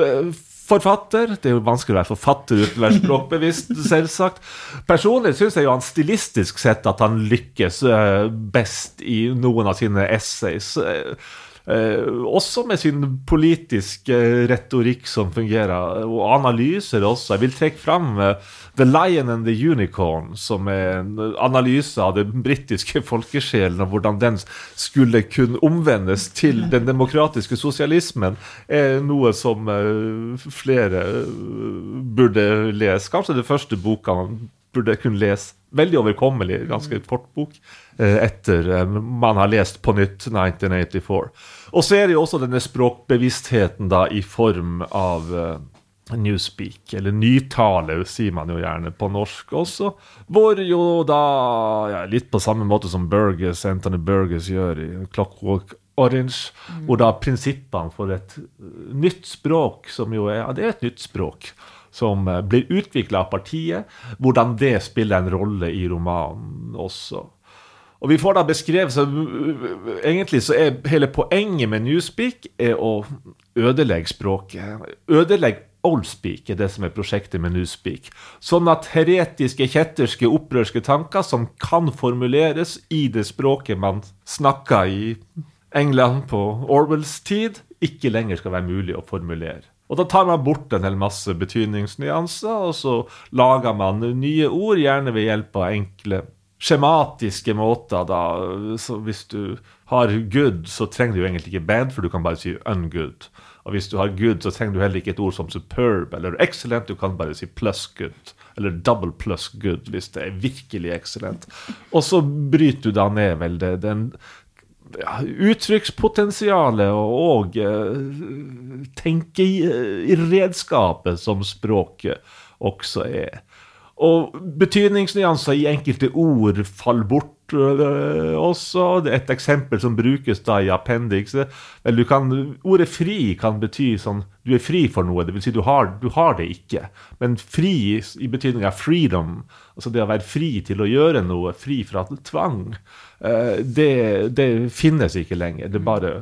forfatter. Det er jo vanskelig å være forfatter uten å være språkbevisst, selvsagt. Personlig syns jeg jo han stilistisk sett at han lykkes eh, best i noen av sine essays. Eh, også med sin politiske retorikk som fungerer, og analyser også. Jeg vil trekke fram eh, The Lion and the Unicorn, som er en analyse av den britiske <laughs> folkesjelen, og hvordan den skulle kunne omvendes til den demokratiske sosialismen, er noe som eh, flere burde lese. Kanskje det første boka man burde kunne lese. Veldig overkommelig, ganske kort bok. Eh, etter eh, man har lest på nytt 1984. Og så er det jo også denne språkbevisstheten da i form av uh, Newspeak, eller nytale, sier man jo gjerne på norsk også. Hvor jo da, ja, litt på samme måte som Burgess, Anthony Burgess gjør i Clockwork Orange, mm. hvor da prinsippene for et nytt språk, som jo er Ja, det er et nytt språk som blir utvikla av partiet, hvordan det spiller en rolle i romanen også. Og vi får da beskrevet så Egentlig så er hele poenget med Newspeak er å ødelegge språket. Ødelegge Oldspeak er det som er prosjektet med Newspeak. Sånn at heretiske, kjetterske, opprørske tanker som kan formuleres i det språket man snakka i England på Orwells tid, ikke lenger skal være mulig å formulere. Og da tar man bort en hel masse betydningsnyanser, og så lager man nye ord, gjerne ved hjelp av enkle skjematiske måter, da. Så hvis du har good, så trenger du egentlig ikke bad, for du kan bare si ungood. Og hvis du har good, så trenger du heller ikke et ord som superb eller excellent. Du kan bare si plus good. Eller double plus good hvis det er virkelig excellent. Og så bryter du da ned vel det, den ja, uttrykkspotensialet og, og uh, tenkeredskapet som språket også er. Og betydningsnyanser i enkelte ord faller bort uh, også. Det er et eksempel som brukes da i appendix. Ordet 'fri' kan bety sånn du er fri for noe. Det vil si du har, du har det ikke. Men fri i betydning av freedom, altså det å være fri til å gjøre noe, fri fra tvang, det, det finnes ikke lenger. Det bare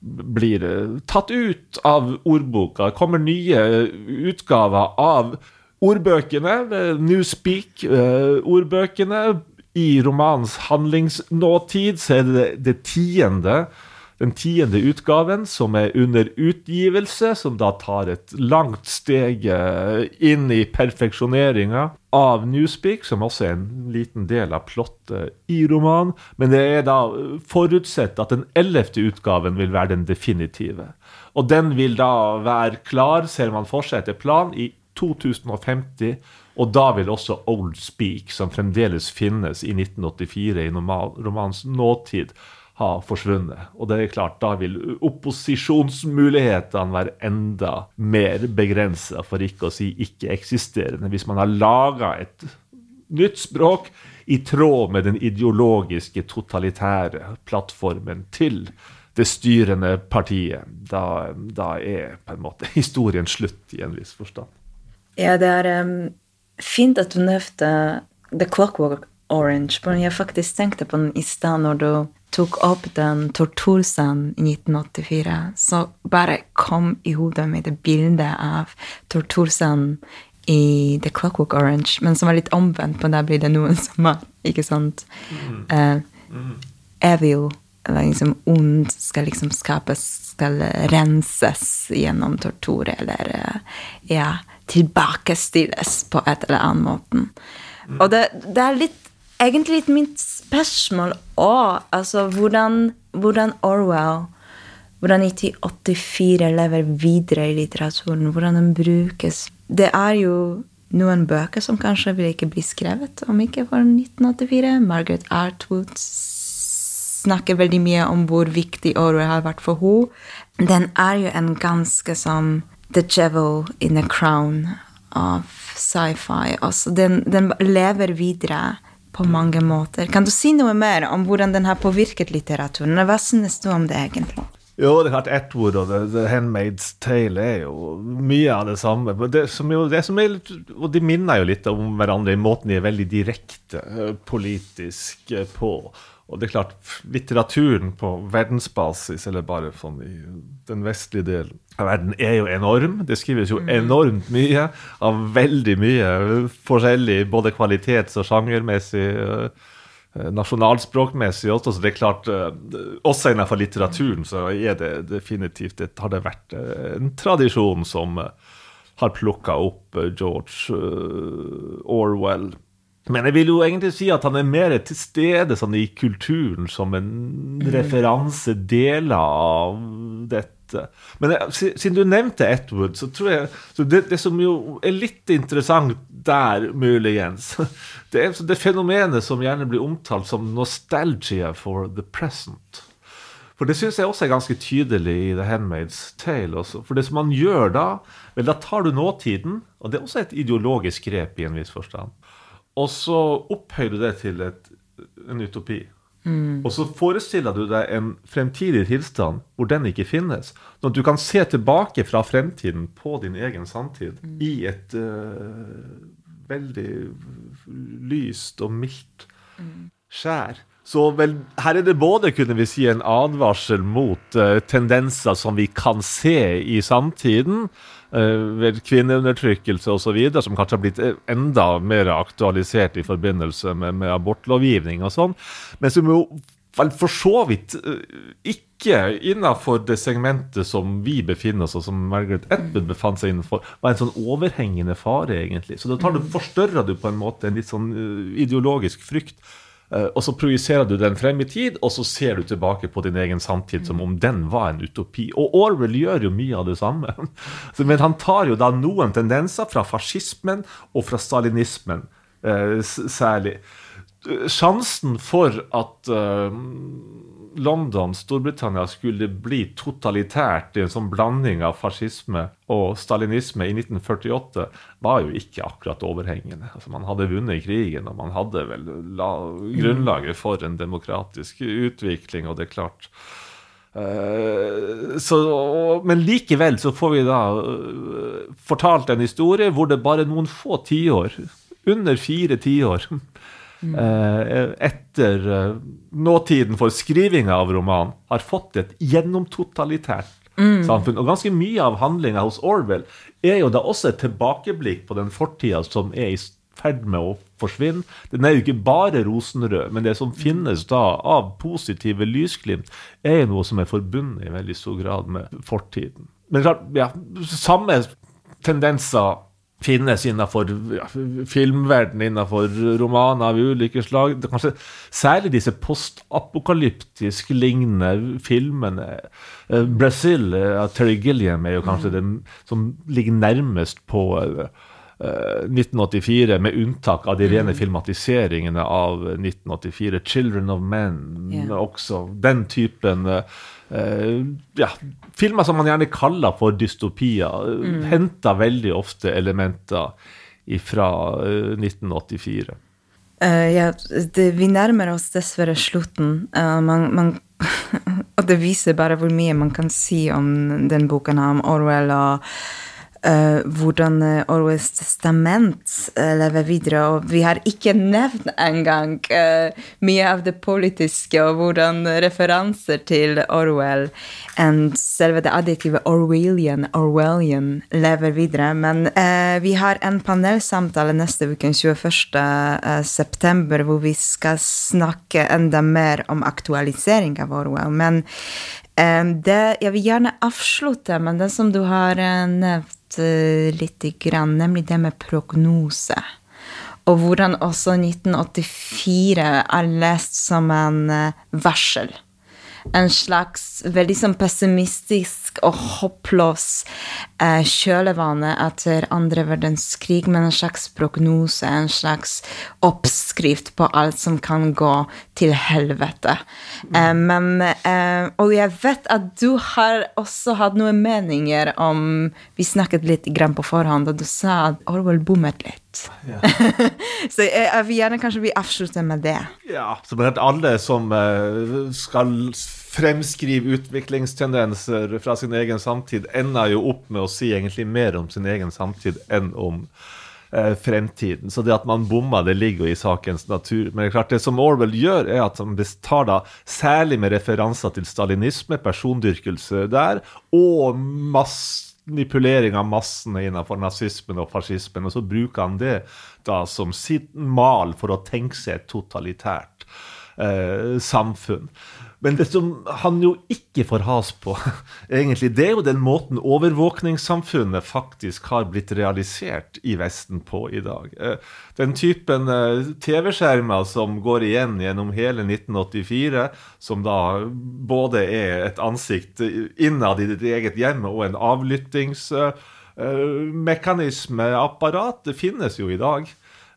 blir uh, tatt ut av ordboka. Det kommer nye utgaver av ordbøkene, Newspeak-ordbøkene. I romanens handlingsnåtid så er det det tiende, den tiende utgaven som er under utgivelse, som da tar et langt steg inn i perfeksjoneringa av Newspeak, som også er en liten del av plottet i romanen. Men det er da forutsett at den ellevte utgaven vil være den definitive. Og den vil da være klar, ser man for seg etter plan, i 2050. Og da vil også Old Speak, som fremdeles finnes i 1984 i romans nåtid, ha forsvunnet. Og det er klart, da vil opposisjonsmulighetene være enda mer begrensa, for ikke å si ikke-eksisterende, hvis man har laga et nytt språk i tråd med den ideologiske, totalitære plattformen til det styrende partiet. Da, da er på en måte historien slutt, i en viss forstand. Ja, det er um, fint at du nevnte The Clockwork Orange, men jeg faktisk tenkte på den i stad når du tok opp den tortursen i 1984. Så bare kom i hodet mitt bildet av tortursen i The Clockwork Orange, men som er litt omvendt, på der blir det noen som er ikke sant, mm. Uh, mm. evil, eller liksom ond, skal liksom skapes, skal renses gjennom tortur, eller uh, ja tilbakestilles på et eller annet måte. Og det, det, er litt, egentlig litt mitt spørsmål òg. Altså hvordan, hvordan, Orwell Hvordan 1984 lever videre i litteraturen. Hvordan den brukes. Det er jo noen bøker som kanskje vil ikke bli skrevet om ikke for 1984. Margaret Artwood snakker veldig mye om hvor viktig Orwell har vært for henne. Den er jo en ganske som The Jevil in the Crown av sci-fi. Altså, den, den, lever videre på mange måter. Kan du si noe mer om hvordan den har påvirket litteraturen? Hva synes du om det egentlig? Jo, det er klart Atwood og The, The Handmaid's Tale er jo mye av det samme. Det jo, det er, og de minner jo litt om hverandre i måten de er veldig direkte eh, politisk eh, på. Og det er klart, litteraturen på verdensbasis, eller bare sånn i den vestlige delen av verden, er jo enorm. Det skrives jo mm. enormt mye av veldig mye forskjellig, både kvalitets- og sjangermessig. Eh, nasjonalspråkmessig også, så det er klart eh, Også innenfor litteraturen så er det definitivt det har det vært eh, en tradisjon som har plukka opp George Orwell men jeg vil jo egentlig si at han er mer til stede sånn i kulturen som en mm. referanse, deler av dette. Men jeg, siden du nevnte Atwood, så tror jeg så det, det, som jo er litt interessant der, muligens, <laughs> det er det fenomenet som gjerne blir omtalt som nostalgia for the present. For det syns jeg også er ganske tydelig i The Handmaid's Tale. Også. For det som man gjør da, vel, da tar du nåtiden, og det er også et ideologisk grep i en viss forstand. Og så opphøyer du det til et, en utopi. Mm. Og så forestiller du deg en fremtidig tilstand hvor den ikke finnes. Sånn at du kan se tilbake fra fremtiden på din egen samtid mm. i et uh, veldig lyst og mildt mm. skjær. Så vel, her er det både kunne vi si, en advarsel mot uh, tendenser som vi kan se i samtiden, ved kvinneundertrykkelse osv., som kanskje har blitt eh, enda mer aktualisert i forbindelse med, med abortlovgivning og sånn, men som jo vel for så vidt uh, ikke innafor det segmentet som vi befinner oss, og som Margaret Edmund befant seg innenfor, var en sånn overhengende fare, egentlig. Så da tar du, forstørrer du på en måte en litt sånn ideologisk frykt Eh, og så projiserer du den frem i tid, og så ser du tilbake på din egen samtid som om den var en utopi. Og Orwell gjør jo mye av det samme. <laughs> Men han tar jo da noen tendenser fra fascismen og fra stalinismen eh, særlig. Sjansen for at London, Storbritannia, skulle bli totalitært i en sånn blanding av fascisme og stalinisme i 1948, var jo ikke akkurat overhengende. Altså, man hadde vunnet krigen, og man hadde vel la, grunnlaget for en demokratisk utvikling, og det er klart Uh, så, men likevel så får vi da uh, fortalt en historie hvor det bare noen få tiår, under fire tiår, Eh, etter eh, nåtiden for skrivinga av romanen, har fått et gjennomtotalitært mm. samfunn. Og ganske mye av handlinga hos Orwell er jo da også et tilbakeblikk på den fortida som er i ferd med å forsvinne. Den er jo ikke bare rosenrød, men det som finnes da av positive lysglimt, er noe som er forbundet i veldig stor grad med fortiden. Men klart, ja, samme tendenser finnes innenfor ja, filmverden, innenfor romaner av ulike slag. Det kanskje Særlig disse postapokalyptisk lignende filmene. Uh, Brazil av uh, Terry Gilliam er jo kanskje mm. den som ligger nærmest på uh, 1984, med unntak av de rene mm. filmatiseringene av 1984. 'Children of Men', yeah. også. Den typen Uh, ja, filmer som man gjerne kaller for dystopier, mm. henter veldig ofte elementer fra uh, 1984. Uh, ja, det, vi nærmer oss dessverre slutten. Man, man, <laughs> og det viser bare hvor mye man kan si om den boken om Orwell og uh, hvordan eh, Orwells testament uh, lever videre. Og vi har ikke nevnt engang mye av det politiske og hvordan referanser til Orwell enn selve det adjektivet Orwellian, Orwellian lever videre. Men vi har en panelsamtale neste uke, 21. september, hvor vi skal snakke enda mer om aktualisering av Orwell. Men det, jeg vil gjerne avslutte med det som du har nevnt uh, lite grann, nemlig det med prognose. Og hvordan også 1984 er lest som en uh, varsel. En slags veldig sånn pessimistisk og håpløs eh, kjølevane etter andre verdenskrig, men en slags prognose, en slags oppskrift på alt som kan gå til helvete. Eh, men eh, Og jeg vet at du har også hatt noen meninger om Vi snakket litt grann på forhånd, og du sa at Orwell bommet litt. Ja. <laughs> så jeg, jeg vil gjerne kanskje vi avslutter med det. Ja, så alle som uh, skal fremskrive utviklingstendenser fra sin egen samtid, ender jo opp med å si egentlig mer om sin egen samtid enn om eh, fremtiden. Så det at man bommer, det ligger jo i sakens natur. Men det er klart det som Orwell gjør, er at han tar da særlig med referanser til stalinisme, persondyrkelse der, og manipulering av massene innenfor nazismen og fascismen. Og så bruker han det da som sitt mal for å tenke seg totalitært eh, samfunn. Men det som han jo ikke får has på, <laughs> egentlig, det er jo den måten overvåkningssamfunnet faktisk har blitt realisert i Vesten på i dag. Eh, den typen eh, TV-skjermer som går igjen gjennom hele 1984, som da både er et ansikt innad i ditt eget hjem og en avlyttingsmekanisme, apparat, det finnes jo i dag.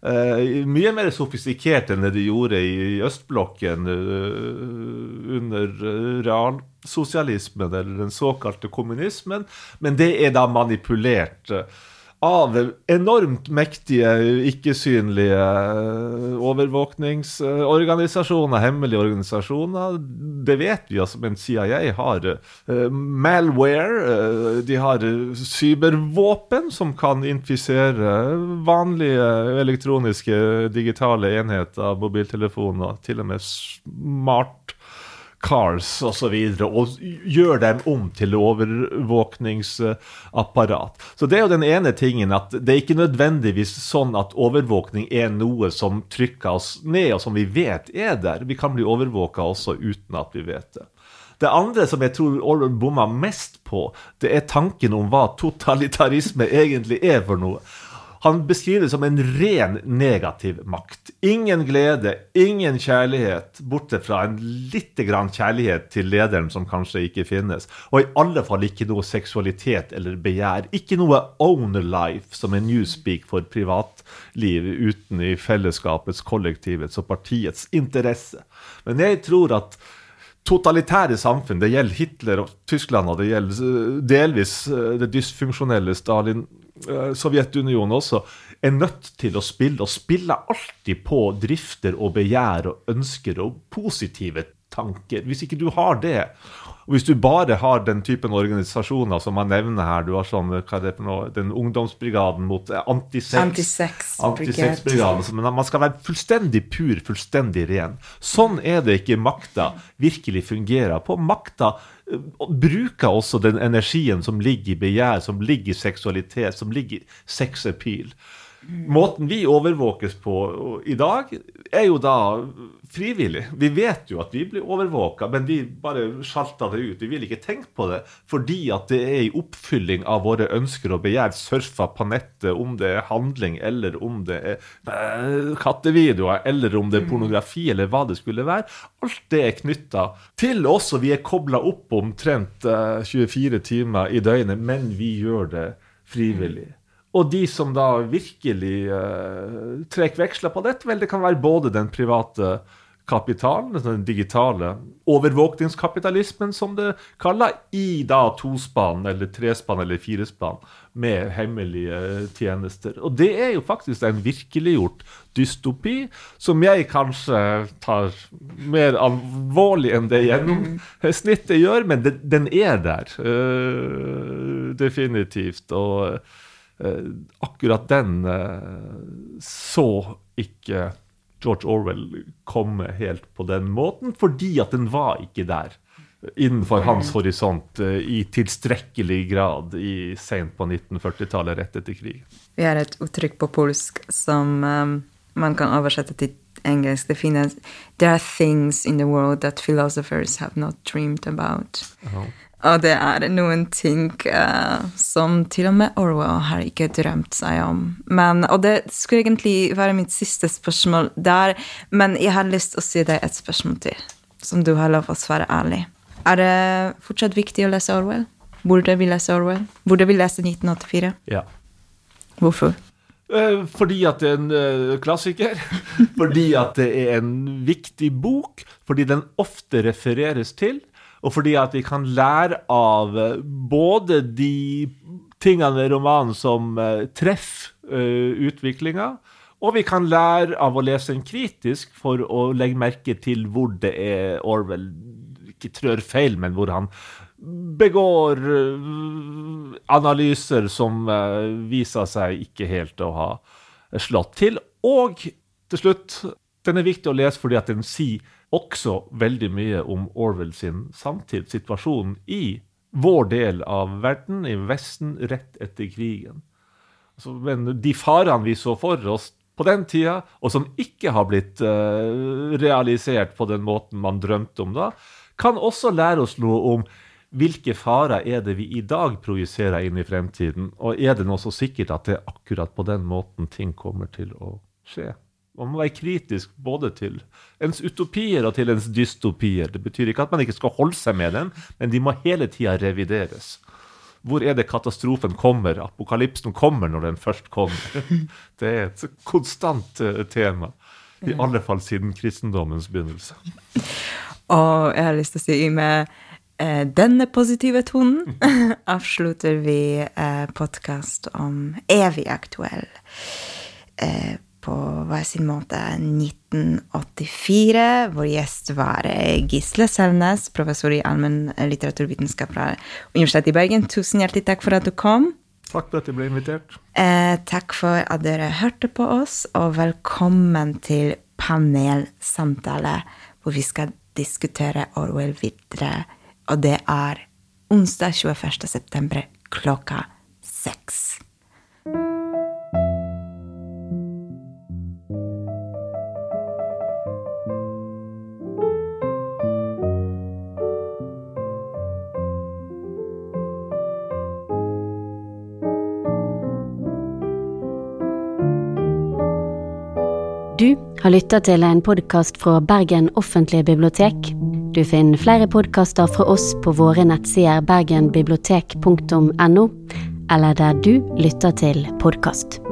Uh, mye mer sofistikert enn det de gjorde i østblokken uh, under uh, realsosialismen, eller den såkalte kommunismen. Men det er da manipulert. Av enormt mektige, ikke-synlige eh, overvåkningsorganisasjoner, hemmelige organisasjoner. Det vet vi, altså, men CIA har uh, malware. Uh, de har cybervåpen som kan infisere vanlige elektroniske digitale enheter, mobiltelefoner, til og med smart cars osv. Og, så videre, og gjør dem om til overvåkningsapparat. Så det er jo den ene tingen at det er ikke nødvendigvis sånn at overvåkning er noe som trykker oss ned, og som vi vet er der. Vi kan bli overvåka også uten at vi vet det. Det andre som jeg tror Orwell bomma mest på, det er tanken om hva totalitarisme <laughs> egentlig er for noe. Han beskriver det som en ren negativ makt. Ingen glede, ingen kjærlighet, bortsett fra en lite grann kjærlighet til lederen som kanskje ikke finnes. Og i alle fall ikke noe seksualitet eller begjær. Ikke noe owner life, som er newspeak for privatliv uten i fellesskapets, kollektivets og partiets interesse. Men jeg tror at totalitære samfunn, det gjelder Hitler og Tyskland, og det gjelder eh, delvis eh, det dysfunksjonelle Stalin, Sovjetunionen også, er nødt til å spille, og spiller alltid på drifter og begjær og ønsker og positive tanker. Hvis ikke du har det, og hvis du bare har den typen organisasjoner som man nevner her, du har sånn, hva er det for noe, den ungdomsbrigaden mot antisex Antisex-brigaden. Men man skal være fullstendig pur, fullstendig ren. Sånn er det ikke makta virkelig fungerer på. Makta bruker også den energien som ligger i begjær, som ligger i seksualitet, som ligger i sexappeal. Måten vi overvåkes på i dag, er jo da frivillig. Vi vet jo at vi blir overvåka, men vi bare sjalta det ut. Vi vil ikke tenke på det fordi at det er i oppfylling av våre ønsker og begjær surfa på nettet, om det er handling, eller om det er eh, kattevideoer, eller om det er pornografi, eller hva det skulle være. Alt det er knytta til oss, og vi er kobla opp omtrent 24 timer i døgnet, men vi gjør det frivillig. Og de som da virkelig uh, trekker veksler på dette, vel, det kan være både den private kapitalen, den digitale overvåkningskapitalismen, som det kaller, i da tospann eller trespann eller firespann med hemmelige tjenester. Og det er jo faktisk en virkeliggjort dystopi, som jeg kanskje tar mer alvorlig enn det gjennomsnittet gjør, men det, den er der. Uh, definitivt. og Eh, akkurat den eh, så ikke George Orwell komme helt på den måten, fordi at den var ikke der innenfor hans horisont eh, i tilstrekkelig grad i sent på 1940-tallet, rett etter krigen. Vi har et uttrykk på polsk som um, man kan oversette til engelsk. Det finnes There are things in the world that philosophers have not dreamed about. Uh -huh. Og det er noen ting uh, som til og med Orwell har ikke drømt seg om. Men, og det skulle egentlig være mitt siste spørsmål der, men jeg har lyst til å si deg et spørsmål til, som du har lov å svare ærlig. Er det fortsatt viktig å lese Orwell? Burde vi lese Orwell? Burde vi lese 1984? Ja. Hvorfor? Eh, fordi at det er en uh, klassiker. <laughs> fordi at det er en viktig bok. Fordi den ofte refereres til og fordi at vi kan lære av eh, både de tingene i romanen som uh, treffer uh, utviklinga, og vi kan lære av å lese den kritisk for å legge merke til hvor det er Orwell ikke trør feil, men hvor han begår analyser som viser seg ikke helt å ha slått til. Og til slutt, den er viktig å lese fordi at den sier også veldig mye om Orwell sin samtid, situasjonen i vår del av verden, i Vesten, rett etter krigen. Altså, men de farene vi så for oss på den tida, og som ikke har blitt uh, realisert på den måten man drømte om da, kan også lære oss noe om hvilke farer er det vi i dag projiserer inn i fremtiden, og er det noe så sikkert at det er akkurat på den måten ting kommer til å skje? Man må være kritisk både til ens utopier og til ens dystopier. Det betyr ikke at man ikke skal holde seg med dem, men de må hele tida revideres. Hvor er det katastrofen kommer? Apokalypsen kommer når den først kommer. <laughs> Det er et konstant uh, tema. I alle fall siden kristendommens begynnelse. <laughs> Og jeg har lyst til å si med eh, denne positive tonen <laughs> avslutter vi eh, podkast om evig aktuell eh, på hver sin måte 1984. Vår gjest var Gisle Selnes, professor i allmenn litteraturvitenskap fra Universitetet i Bergen. Tusen hjertelig takk for at du kom. Takk for at jeg ble invitert. Eh, takk for at dere hørte på oss, og velkommen til panelsamtale, hvor vi skal diskutere Orwell videre. Og det er onsdag 21. september klokka seks. Har lytta til en podkast fra Bergen offentlige bibliotek. Du finner flere podkaster fra oss på våre nettsider bergenbibliotek.no, eller der du lytter til podkast.